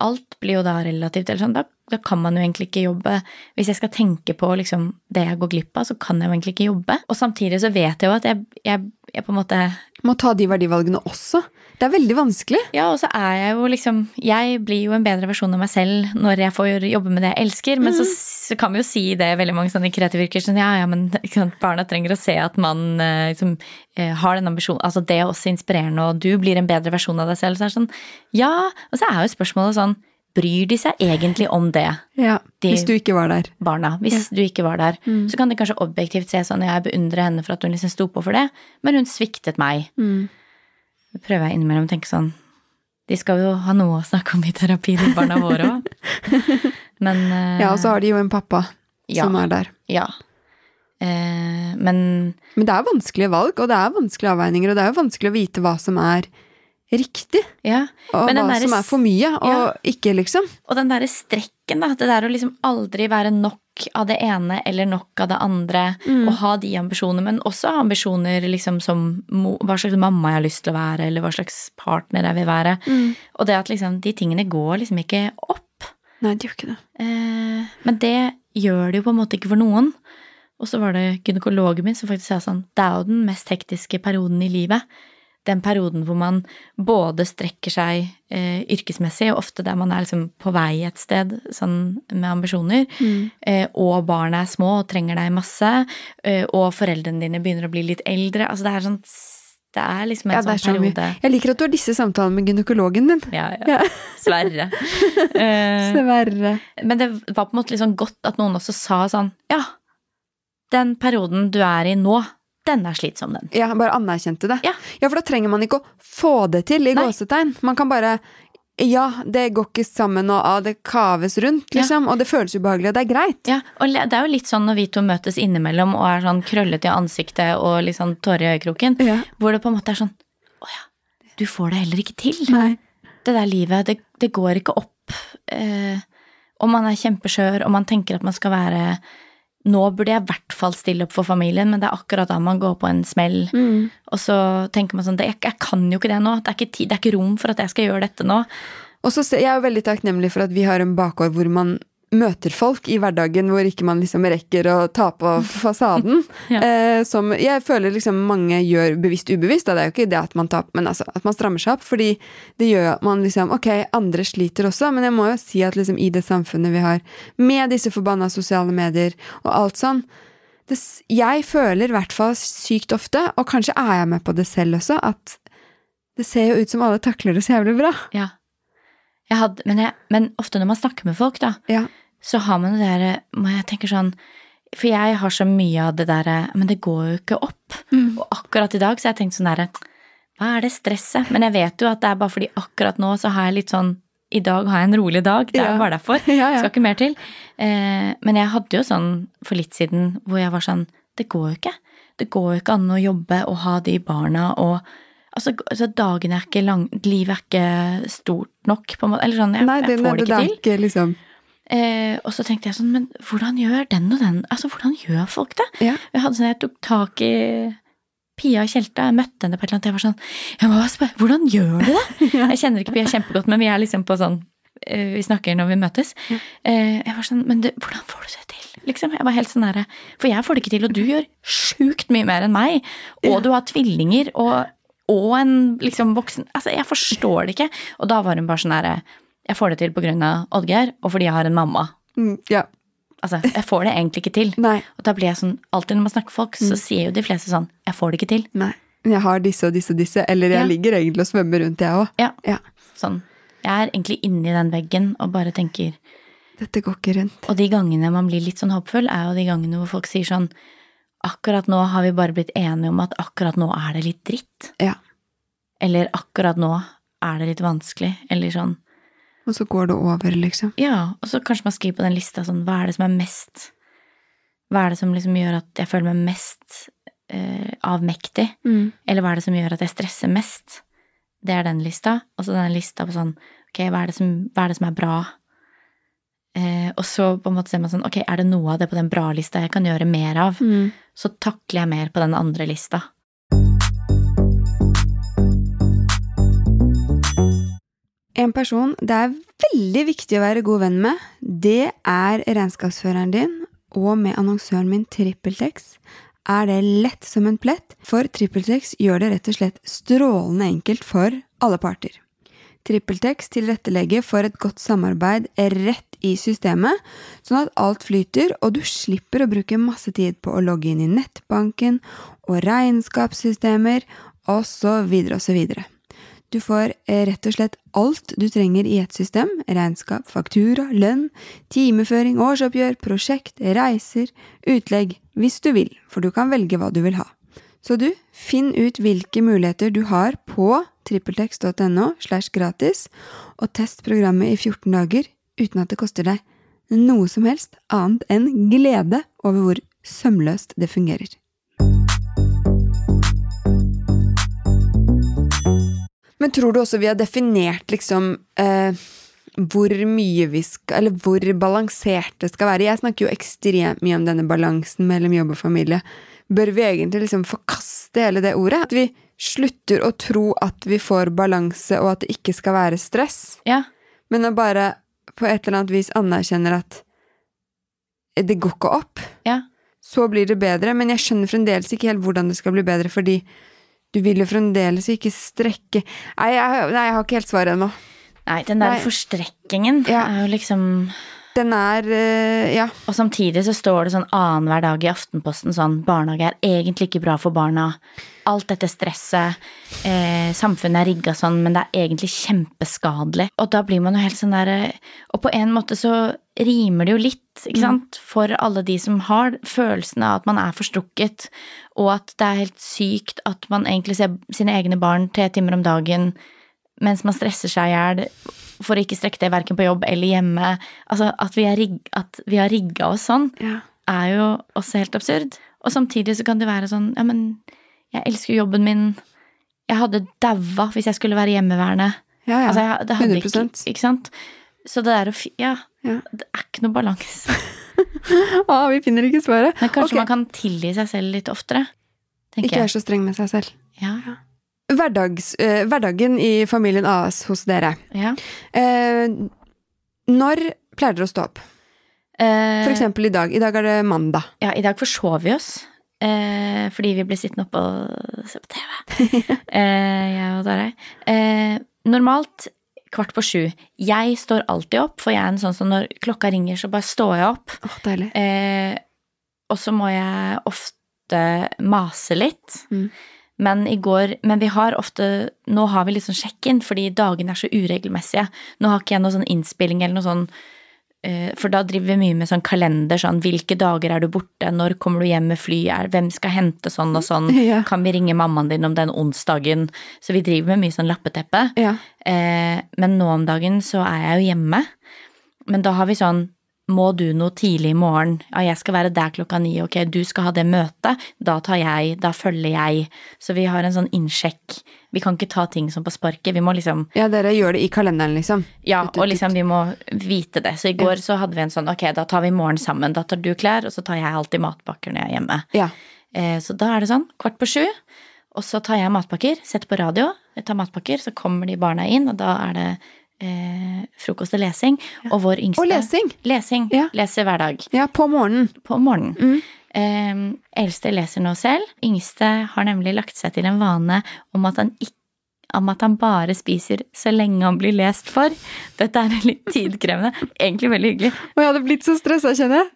alt blir jo da relativt. eller sånn, da, da, kan man jo egentlig ikke jobbe. Hvis jeg skal tenke på liksom, det jeg går glipp av, så kan jeg jo egentlig ikke jobbe. Og samtidig så vet jeg jo at jeg, jeg, jeg på en måte Må ta de verdivalgene også. Det er veldig vanskelig. Ja, og så er jeg jo liksom Jeg blir jo en bedre versjon av meg selv når jeg får jobbe med det jeg elsker. Men mm. så, så, kan vi jo si det veldig mange sånne kreative yrker. Sånn, ja, ja, men barna trenger å se at man eh, liksom, eh, har den ambisjonen. Altså det er også inspirerende, og du blir en bedre versjon av deg selv. Så er det sånn, ja. Og så er jo spørsmålet sånn Bryr de seg egentlig om det? Ja, de, Hvis du ikke var der. Barna. Hvis ja. du ikke var der. Mm. Så kan de kanskje objektivt se sånn Jeg beundrer henne for at hun liksom sto på for det, men hun sviktet meg. Mm prøver jeg innimellom å tenke sånn De skal jo ha noe å snakke om i terapi, de barna våre òg. Men uh, Ja, og så har de jo en pappa ja, som er der. Ja. Uh, men Men det er vanskelige valg, og det er vanskelige avveininger, og det er jo vanskelig å vite hva som er riktig. Ja, og hva som er for mye, og ja. ikke, liksom. Og den derre strekken, da. Det der å liksom aldri være nok av det ene eller nok av det andre. Mm. Og ha de ambisjonene, men også ambisjoner liksom som hva slags mamma jeg har lyst til å være, eller hva slags partner jeg vil være. Mm. Og det at liksom de tingene går liksom ikke opp. Nei, de gjør ikke det. Eh, men det gjør det jo på en måte ikke for noen. Og så var det gynekologen min som faktisk sa sånn Det er jo den mest hektiske perioden i livet den perioden hvor man både strekker seg eh, yrkesmessig, ofte der man er liksom på vei et sted sånn med ambisjoner, mm. eh, og barna er små og trenger deg masse, eh, og foreldrene dine begynner å bli litt eldre. Altså det er sånn Det er liksom en Ja, det sånn så mye. periode. Jeg liker at du har disse samtalene med gynekologen din. Ja, ja. Ja. Sverre. Eh, Men det var på en måte sånn godt at noen også sa sånn Ja, den perioden du er i nå, den er slitsom, den. Ja, bare anerkjente det. Ja. for da trenger man ikke å få det til, i Nei. gåsetegn. Man kan bare Ja, det går ikke sammen, og ah, det kaves rundt, Ja. liksom. Og det føles ubehagelig, og det er greit. Ja, og det er jo litt sånn når vi to møtes innimellom og er sånn krøllete i ansiktet og litt sånn tårer i øyekroken, Ja. hvor det på en måte er sånn Å ja, du får det heller ikke til. Nei. Det der livet, det, det går ikke opp. Eh, og man er kjempeskjør, og man tenker at man skal være Nå burde jeg i hvert fall stille opp for familien, men det er akkurat da man går på en smell. Mm. Og så tenker man sånn det, jeg, jeg kan jo ikke det nå. Det er ikke, tid, det er ikke rom for at jeg skal gjøre dette nå. Og så Jeg er jo veldig takknemlig for at vi har en bakgård hvor man møter folk i hverdagen, hvor ikke man liksom rekker å ta på fasaden. Ja. eh, som jeg føler liksom mange gjør bevisst ubevisst. Da. Det er jo ikke det at man tar men altså at man strammer seg opp. Fordi det gjør at man liksom Ok, andre sliter også, men jeg må jo si at liksom i det samfunnet vi har, med disse forbanna sosiale medier og alt sånn det, Jeg føler i hvert fall sykt ofte, og kanskje er jeg med på det selv også, at det ser jo ut som alle takler det så jævlig bra. Ja. Jeg hadde, men, jeg, men ofte når man snakker med folk, da, Ja. så har man det derre Jeg tenker sånn For jeg har så mye av det derre Men det går jo ikke opp. Mm. Og akkurat i dag så har jeg tenkt sånn derre Hva er det stresset? Men jeg vet jo at det er bare fordi akkurat nå så har jeg litt sånn I dag har jeg en rolig dag. Det er jo bare derfor. Ja, ja. Skal ikke mer til. Eh, men jeg hadde jo sånn for litt siden hvor jeg var sånn Det går jo ikke. Det går jo ikke an å jobbe og ha de barna og Altså, altså dagen er ikke lang Livet er ikke stort nok, på en måte. Eller sånn, jeg, Nei, det, jeg får det det ikke til. liksom Eh, og så tenkte jeg sånn, men hvordan gjør den og den Altså, hvordan gjør folk det? Ja. Jeg hadde sånn, jeg tok tak i Pia Tjelta, jeg møtte henne på et eller annet, jeg var sånn Jeg må spørre, hvordan gjør du det? Jeg kjenner ikke Pia kjempegodt, men vi er liksom på sånn eh, Vi snakker når vi møtes. Eh, Jeg var sånn, men du, hvordan får du det til? Liksom, jeg var helt sånn derre For jeg får det ikke til, og du gjør sjukt mye mer enn meg. Og Ja. du har tvillinger, og, og en liksom voksen Altså, jeg forstår det ikke. Og da var hun bare sånn herre Jeg får det til på grunn av Oddgeir, og fordi jeg har en mamma. mm, Ja. Altså, jeg får det egentlig ikke til. Nei. Og da blir jeg sånn, alltid når man snakker med folk, så sier jo de fleste sånn, jeg får det ikke til. Nei. Jeg har disse og disse og disse, eller jeg Ja. ligger egentlig og svømmer rundt, jeg òg. Ja, Ja. sånn. Jeg er egentlig inni den veggen og bare tenker, Dette går ikke rundt. og de gangene man blir litt sånn håpfull, er jo de gangene hvor folk sier sånn, akkurat nå har vi bare blitt enige om at akkurat nå er det litt dritt. Ja. Eller akkurat nå er det litt vanskelig, eller sånn. Og så går det over, liksom. Ja, og så kanskje man skriver på den lista sånn, hva er det som er mest, hva er det som liksom gjør at jeg føler meg mest eh, avmektig? Mm. Eller hva er det som gjør at jeg stresser mest? Det er den lista. Og så den lista på sånn, ok, hva er det som, hva er, det som er bra? Eh, og så på en måte ser man sånn, ok, er det noe av det på den bra lista jeg kan gjøre mer av? Mm. Så takler jeg mer på den andre lista. En person det er veldig viktig å være god venn med, det er regnskapsføreren din, og med annonsøren min TrippelTex er det lett som en plett, for TrippelTex gjør det rett og slett strålende enkelt for alle parter. TrippelTex tilrettelegger for et godt samarbeid rett i systemet, sånn at alt flyter, og du slipper å bruke masse tid på å logge inn i nettbanken og regnskapssystemer osv. osv. Du får eh, rett og slett alt du trenger i et system. Regnskap, faktura, lønn, timeføring, årsoppgjør, prosjekt, reiser, utlegg. Hvis du vil, for du kan velge hva du vil ha. Så du, finn ut hvilke muligheter du har på trippeltekst.no slash gratis, og test programmet i 14 dager uten at det koster deg noe som helst annet enn glede over hvor sømløst det fungerer. Men tror du også vi har definert liksom eh, hvor mye vi skal Eller hvor balansert det skal være? Jeg snakker jo ekstremt mye om denne balansen mellom jobb og familie. Bør vi egentlig liksom forkaste hele det ordet? At vi slutter å tro at vi får balanse, og at det ikke skal være stress? Ja, Men å bare på et eller annet vis anerkjenner at det går ikke opp. ja. Så blir det bedre, men jeg skjønner fremdeles ikke helt hvordan det skal bli bedre, fordi du vil jo fremdeles ikke strekke Nei, jeg, nei, jeg har ikke helt svaret ennå. Nei, den der Nei. forstrekkingen Ja. er jo liksom Den er eh, Ja. Og samtidig så står det sånn annenhver dag i Aftenposten sånn Barnehage er egentlig ikke bra for barna. Alt dette stresset. Eh, samfunnet er rigga sånn, men det er egentlig kjempeskadelig. Og da blir man jo helt sånn derre Og på en måte så rimer det jo litt, ikke sant, for alle de som har følelsen av at man er forstrukket, og at det er helt sykt at man egentlig ser sine egne barn tre timer om dagen mens man stresser seg i hjel for å ikke strekke det verken på jobb eller hjemme. Altså at vi, rigg, at vi har rigga oss sånn, ja. er jo også helt absurd. Og samtidig så kan det være sånn Ja, men jeg elsker jobben min. Jeg hadde daua hvis jeg skulle være hjemmeværende. Ja, ja. Altså, jeg, det hadde 100%. ikke sant? Så det der å Ja, Ja. det er ikke noe balanse. ah, vi finner ikke svaret. Men kanskje okay. man kan tilgi seg selv litt oftere. Ikke være så streng med seg selv. Ja, Ja, Hverdags, eh, hverdagen i familien AS hos dere. ja. Eh, når pleier dere å stå opp? Eh, For eksempel i dag. I dag er det mandag. Ja, i dag forsov vi oss. Eh, fordi vi ble sittende oppe og se på TV. eh, jeg og Darøy. Eh, normalt kvart på sju. Jeg står alltid opp, for jeg er en sånn som når klokka ringer, så bare står jeg opp. Oh, deilig. Eh, og så må jeg ofte mase litt. Mm. Men i går Men vi har ofte Nå har vi litt sånn check-in, fordi dagene er så uregelmessige. Nå har ikke jeg noe sånn innspilling eller noe sånn eh, For da driver vi mye med sånn kalender, sånn hvilke dager er du borte, når kommer du hjem med fly, hvem skal hente sånn og sånn, Ja. kan vi ringe mammaen din om den onsdagen? Så vi driver med mye sånn lappeteppe. Ja. Eh, men nå om dagen så er jeg jo hjemme. Men da har vi sånn må du noe tidlig i morgen? Ja, jeg skal være der klokka ni. Ok, du skal ha det møtet. Da tar jeg, da følger jeg. Så vi har en sånn innsjekk. Vi kan ikke ta ting som på sparket. Vi må liksom ja, dere gjør det i kalenderen, liksom. Ja, og liksom vi må vite det. Så i går så hadde vi en sånn ok, da tar vi morgen sammen. Da tar du klær, og så tar jeg alltid matpakker når jeg er hjemme. Ja. Eh, så da er det sånn, kvart på sju. Og så tar jeg matpakker, setter på radio, jeg tar matpakker, så kommer de barna inn, og da er det eh, frokost og lesing. Og vår yngste Og lesing. Lesing. Ja. Leser hver dag. Ja, på morgenen. På morgenen. Mm. Eh, eldste leser nå selv. Yngste har nemlig lagt seg til en vane om at han ikke om at han bare spiser så lenge han blir lest for. Dette er litt tidkrevende. Egentlig veldig hyggelig. Og jeg hadde blitt så stressa, kjenner jeg.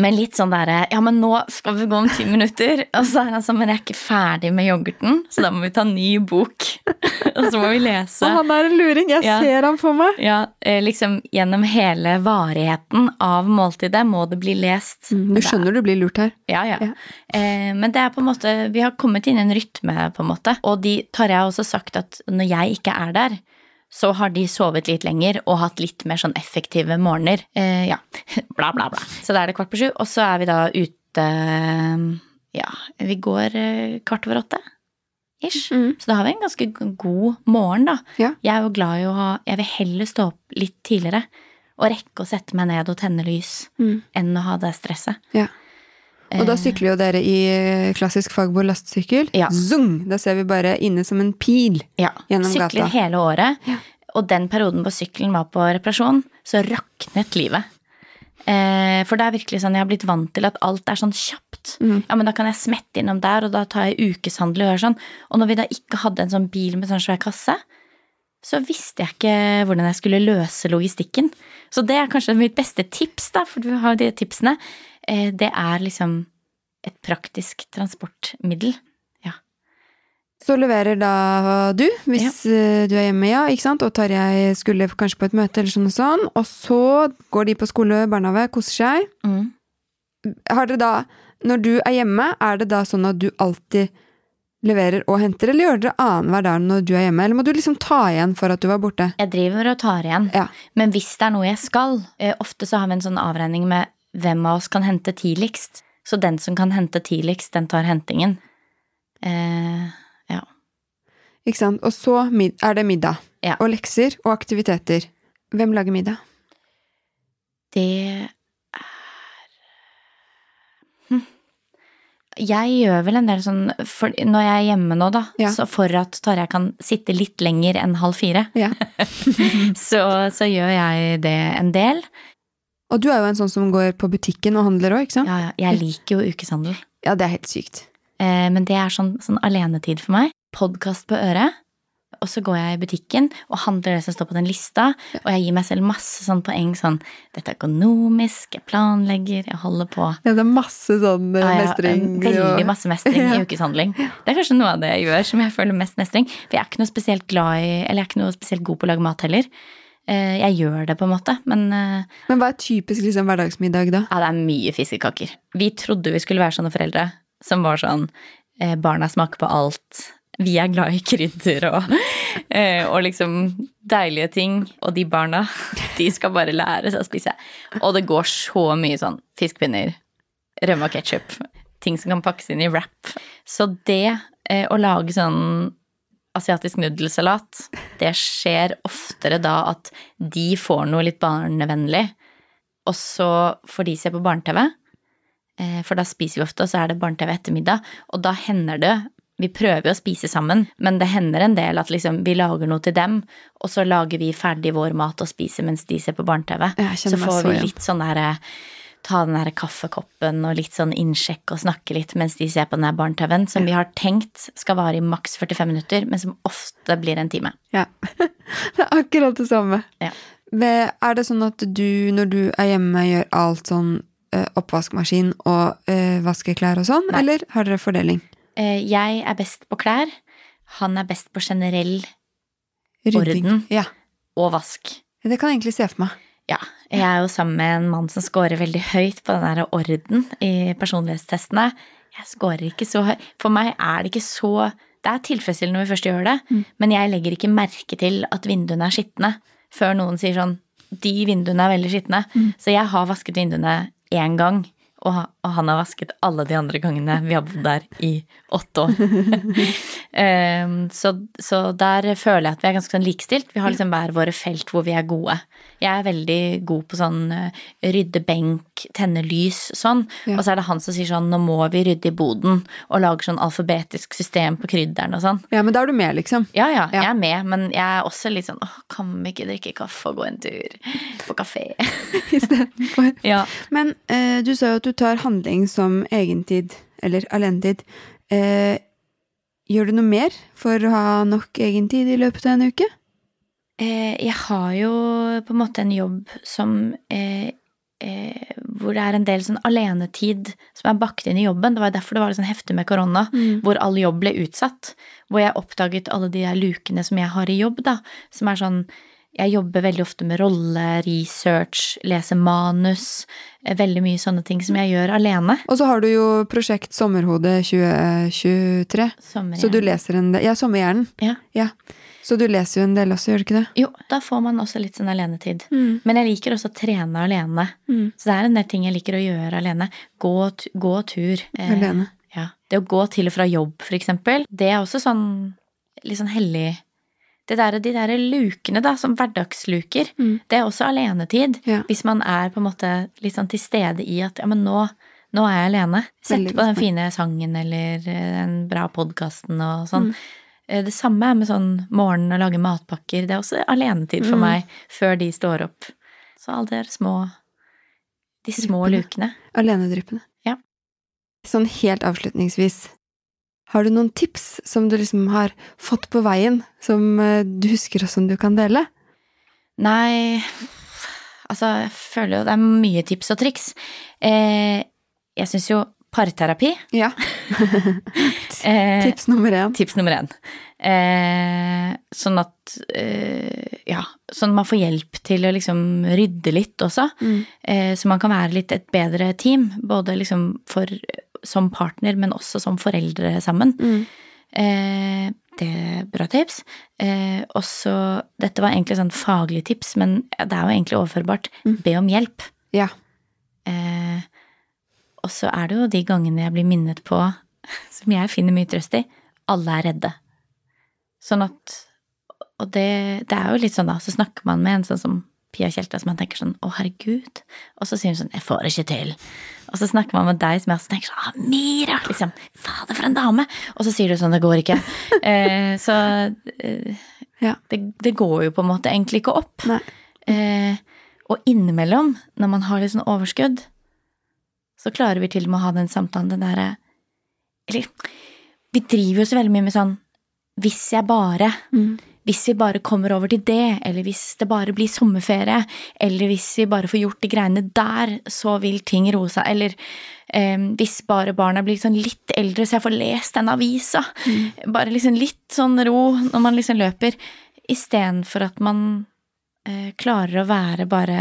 Men litt sånn derre Ja, men nå skal vi gå om ti minutter. Og så er han sånn Men jeg er ikke ferdig med yoghurten, så da må vi ta en ny bok. og så må vi lese. Og han er en luring. Jeg Ja. ser han for meg. Ja, eh, liksom gjennom hele varigheten av måltidet må det bli lest. Mm, Du skjønner du blir lurt her. Ja, ja. Ja. Eh, men det er på en måte Vi har kommet inn i en rytme, på en måte. Og de tar jeg også sagt at når jeg ikke er der, så har de sovet litt lenger og hatt litt mer sånn effektive morgener. Eh, ja, bla, bla, bla. Så da er det kvart på sju, og så er vi da ute Ja, vi går eh, kvart over åtte. Ish. Mm. Så da har vi en ganske god morgen, da. Ja. Jeg er jo glad i å ha Jeg vil heller stå opp litt tidligere og rekke å sette meg ned og tenne lys Mm. enn å ha det stresset. Ja. Og da Eh, sykler jo dere i eh, klassisk fagbord lastsykkel. Ja. Zung! Da ser vi bare inne som en pil. Ja, gjennom sykler gata. hele året. Ja. Og den perioden hvor sykkelen var på reparasjon, så raknet livet. Eh, for det er virkelig sånn jeg har blitt vant til at alt er sånn kjapt. Mm. Ja, men da kan jeg smette innom der, og da tar jeg ukeshandel og gjør sånn. Og når vi da ikke hadde en sånn bil med sånn svær kasse, så visste jeg ikke hvordan jeg skulle løse logistikken. Så det er kanskje mitt beste tips, da, for du har jo de tipsene. Eh, det er liksom et praktisk transportmiddel. Ja. Så leverer da du, hvis ja. du er hjemme, ja, ikke sant? og Tarjei skulle kanskje på et møte, eller sånn og sånn. Og så går de på skole, barnehage, koser seg. Mm. Har dere da, når du er hjemme, er det da sånn at du alltid leverer og henter, eller gjør dere annenhver dag når du er hjemme? Eller må du liksom ta igjen for at du var borte? Jeg driver og tar igjen. Ja. Men hvis det er noe jeg skal eh, Ofte så har vi en sånn avregning med hvem av oss kan hente tidligst. Så den som kan hente tidligst, den tar hentingen. Eh, ja. Ikke sant? Og så er det middag. Ja. Og lekser og aktiviteter. Hvem lager middag? Det er hm. Jeg gjør vel en del sånn for, Når jeg er hjemme nå, da, Ja. så for at Tarjei kan sitte litt lenger enn halv fire, Ja. så, så gjør jeg det en del. Og du er jo en sånn som går på butikken og handler òg, ikke sant? Ja, ja, jeg liker jo ukeshandel. Ja, det er helt sykt. Eh, men det er sånn, sånn alenetid for meg. Podkast på øret. og så går jeg i butikken og handler det som står på den lista, og jeg gir meg selv masse sånn poeng sånn Dette er økonomisk, jeg planlegger, jeg holder på. Ja, det er masse sånn eh, Ja, ja, mestring. Veldig og- masse mestring i ukeshandling. Det er kanskje noe av det jeg gjør som jeg føler mest mestring. For jeg er ikke noe spesielt glad i, eller jeg er ikke noe spesielt god på å lage mat heller. Eh, Jeg gjør det på en måte, men eh, Men hva er typisk liksom, hverdagsmiddag, da? ja, det er mye fiskekaker. Vi trodde vi skulle være sånne foreldre som var sånn eh, Barna smaker på alt. Vi er glad i krydder og, og liksom deilige ting. Og de barna, de skal bare lære seg å spise. Og det går så mye sånn fiskepinner, rømme og ketsjup. Ting som kan pakkes inn i wrap. Så det å lage sånn asiatisk nudelsalat, det skjer oftere da at de får noe litt barnevennlig, og så får de se på barne-TV. Eh, For da spiser vi ofte, og så er det barne-TV ettermiddag. Og da hender det Vi prøver jo å spise sammen, men det hender en del at liksom vi lager noe til dem, og så lager vi ferdig vår mat og spiser mens de ser på barne-TV. Så får vi litt sånn derre Ta den der kaffekoppen og litt sånn innsjekk og snakke litt mens de ser på den her barne-TV-en, som vi har tenkt skal vare i maks 45 minutter, men som ofte blir en time. Ja. det er akkurat det samme. Ja. Er det sånn at du, når du er hjemme, gjør alt sånn eh, oppvaskmaskin og eh, vasker klær og sånn, eller har dere fordeling? Eh, Jeg er best på klær. Han er best på generell Rydding. Orden. Ja. og vask. Det kan jeg egentlig se for meg. Ja. Jeg er jo sammen med en mann som scorer veldig høyt på den der orden i personlighetstestene. Jeg scorer ikke så høyt. For meg er det ikke så Det er tilfredsstillende når vi først gjør det, men jeg legger ikke merke til at vinduene er skitne før noen sier sånn De vinduene er veldig skitne. Så jeg har vasket vinduene én gang. Og og han har vasket alle de andre gangene vi har bodd der i åtte år. um, så, så der føler jeg at vi er ganske sånn likestilt. Vi har liksom hver våre felt hvor vi er gode. Jeg er veldig god på sånn eh, rydde benk, tenne lys, sånn. Ja. Og så er det han som sier sånn nå må vi rydde i boden, og lager sånn alfabetisk system på krydderen og sånn. Ja, men da er du med, liksom. Ja, ja, Ja. jeg er med, men jeg er også litt sånn åh, kan vi ikke drikke kaffe og gå en tur på kafé? Istedenfor. ja. Men uh, du sa jo at du tar handling som egentid, eller alenetid. Eh, gjør du noe mer for å ha nok egentid i løpet av en uke? Eh, jeg har jo på en måte en jobb som eh, eh, Hvor det er en del sånn alenetid som er bakt inn i jobben. Det var derfor det var sånn heftig med korona, hvor all jobb ble utsatt. Hvor jeg oppdaget alle de der lukene som jeg har i jobb, da. Som er sånn Jeg jobber veldig ofte med rolle, research, lese manus. eh, Veldig mye sånne ting som jeg gjør alene. Og så har du jo prosjekt Sommerhode 2023. Sommer Så du leser en del Ja, Sommerhjernen. Ja. Så du leser jo en del også, gjør du ikke det? Jo, da får man også litt sånn alenetid. Men jeg liker også å trene alene. Mm. Så det er en del ting jeg liker å gjøre alene. Gå, gå tur. Eh, Alene. Ja. Det å gå til og fra jobb, for eksempel, det er også sånn litt sånn hellig der, De der lukene, da, som hverdagsluker, Mm. det er også alenetid. Ja. Hvis man er på en måte litt sånn til stede i at ja, men nå, nå er jeg alene. Sette på den fine sangen eller eh, den bra podkasten og sånn. Mm. Det samme er med sånn morgenen og lage matpakker. Det er også alenetid for Mm. meg før de står opp. Så alle de små De små Dryppene. lukene. Alenedryppene. Ja. Sånn helt avslutningsvis. Har du noen tips som du liksom har fått på veien, som eh, du husker og som du kan dele? Nei Altså, jeg føler jo det er mye tips og triks. Eh, jeg syns jo parterapi Ja. eh, Tips nummer én. Tips nummer én. Eh, sånn at eh, Ja, sånn man får hjelp til å liksom rydde litt også. Mm. Eh, så man kan være litt et bedre team. Både liksom for, som partner, men også som foreldre sammen. Mm. Eh, det er bra tips. Eh, også Dette var egentlig sånn faglig tips, men det er jo egentlig overførbart. Mm. Be om hjelp. Ja. Eh, og så er det jo de gangene jeg blir minnet på, som jeg finner mye trøst i, alle er redde. Sånn at Og det, det er jo litt sånn, da, så snakker man med en sånn som Pia Tjelta, som man tenker sånn Å, herregud. Og så sier hun sånn Jeg får det ikke til. Og så snakker man med deg som er sånn, tenker sånn ah, Mira! Liksom. Fader, for en dame! Og så sier du sånn Det går ikke. eh, så eh, Ja. det, det går jo på en måte egentlig ikke opp. Eh, og innimellom, når man har litt sånn overskudd, så klarer vi til og med å ha den samtalen, den derre Eller vi driver jo så veldig mye med sånn Hvis jeg bare Mm. Hvis vi bare kommer over til det, eller hvis det bare blir sommerferie, eller hvis vi bare får gjort de greiene der, så vil ting roe seg, eller eh, hvis bare barna blir sånn litt eldre, så jeg får lest den avisa, mm. bare liksom litt sånn ro når man liksom løper, istedenfor at man eh, klarer å være bare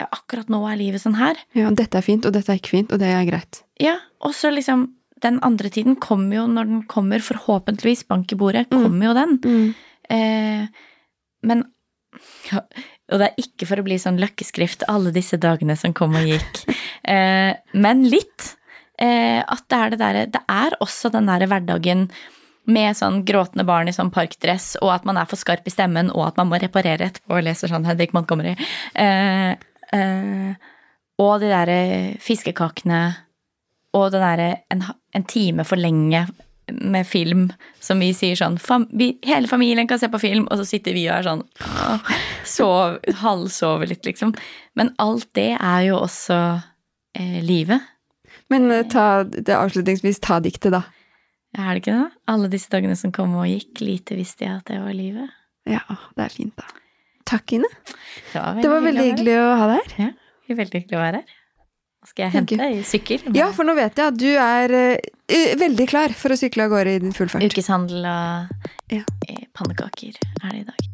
ja, akkurat nå er livet sånn her. Ja, dette er fint, og dette er ikke fint, og det er greit. Ja, og så liksom Den andre tiden kommer jo når den kommer, forhåpentligvis, bank i bordet, mm. kommer jo den. Mm. Eh, men ja, Og det er ikke for å bli sånn løkkeskrift alle disse dagene som kom og gikk, eh, men litt. Eh, at det er det derre Det er også den derre hverdagen med sånn gråtende barn i sånn parkdress, og at man er for skarp i stemmen, og at man må reparere etterpå og leser sånn Hedvig Montgomery. Eh, eh, og de derre fiskekakene, og den derre en, en, time for lenge med film, som vi sier sånn vi, Hele familien kan se på film, og så sitter vi og er sånn sov, Halvsover litt, liksom. Men alt det er jo også eh, livet. Men eh, ta, det avslutningsvis, ta diktet, da. Er det ikke det? Alle disse dagene som kom og gikk, lite visste jeg at det var livet. Ja, det er fint, da. Takk, Ine. Det var veldig, det var veldig hyggelig å ha deg her. Ja, veldig hyggelig å være her. Skal jeg hente i sykkel. Ja, for nå vet jeg at du er uh, veldig klar for å sykle av gårde i din full fart. Ukeshandel og ja. pannekaker er det i dag.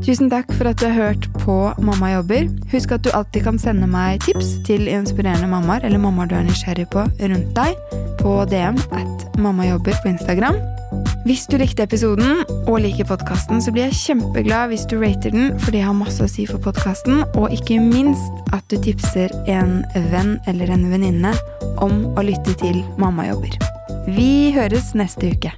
Tusen takk for at du har hørt på Mamma jobber. Husk at du alltid kan sende meg tips til inspirerende mammaer eller mammaer du er nysgjerrig på rundt deg, på DM at mammajobber på Instagram. Hvis du likte episoden og liker podkasten, så blir jeg kjempeglad hvis du rater den, for det har masse å si for podkasten, og ikke minst at du tipser en venn eller en venninne om å lytte til Mammajobber. Vi høres neste uke.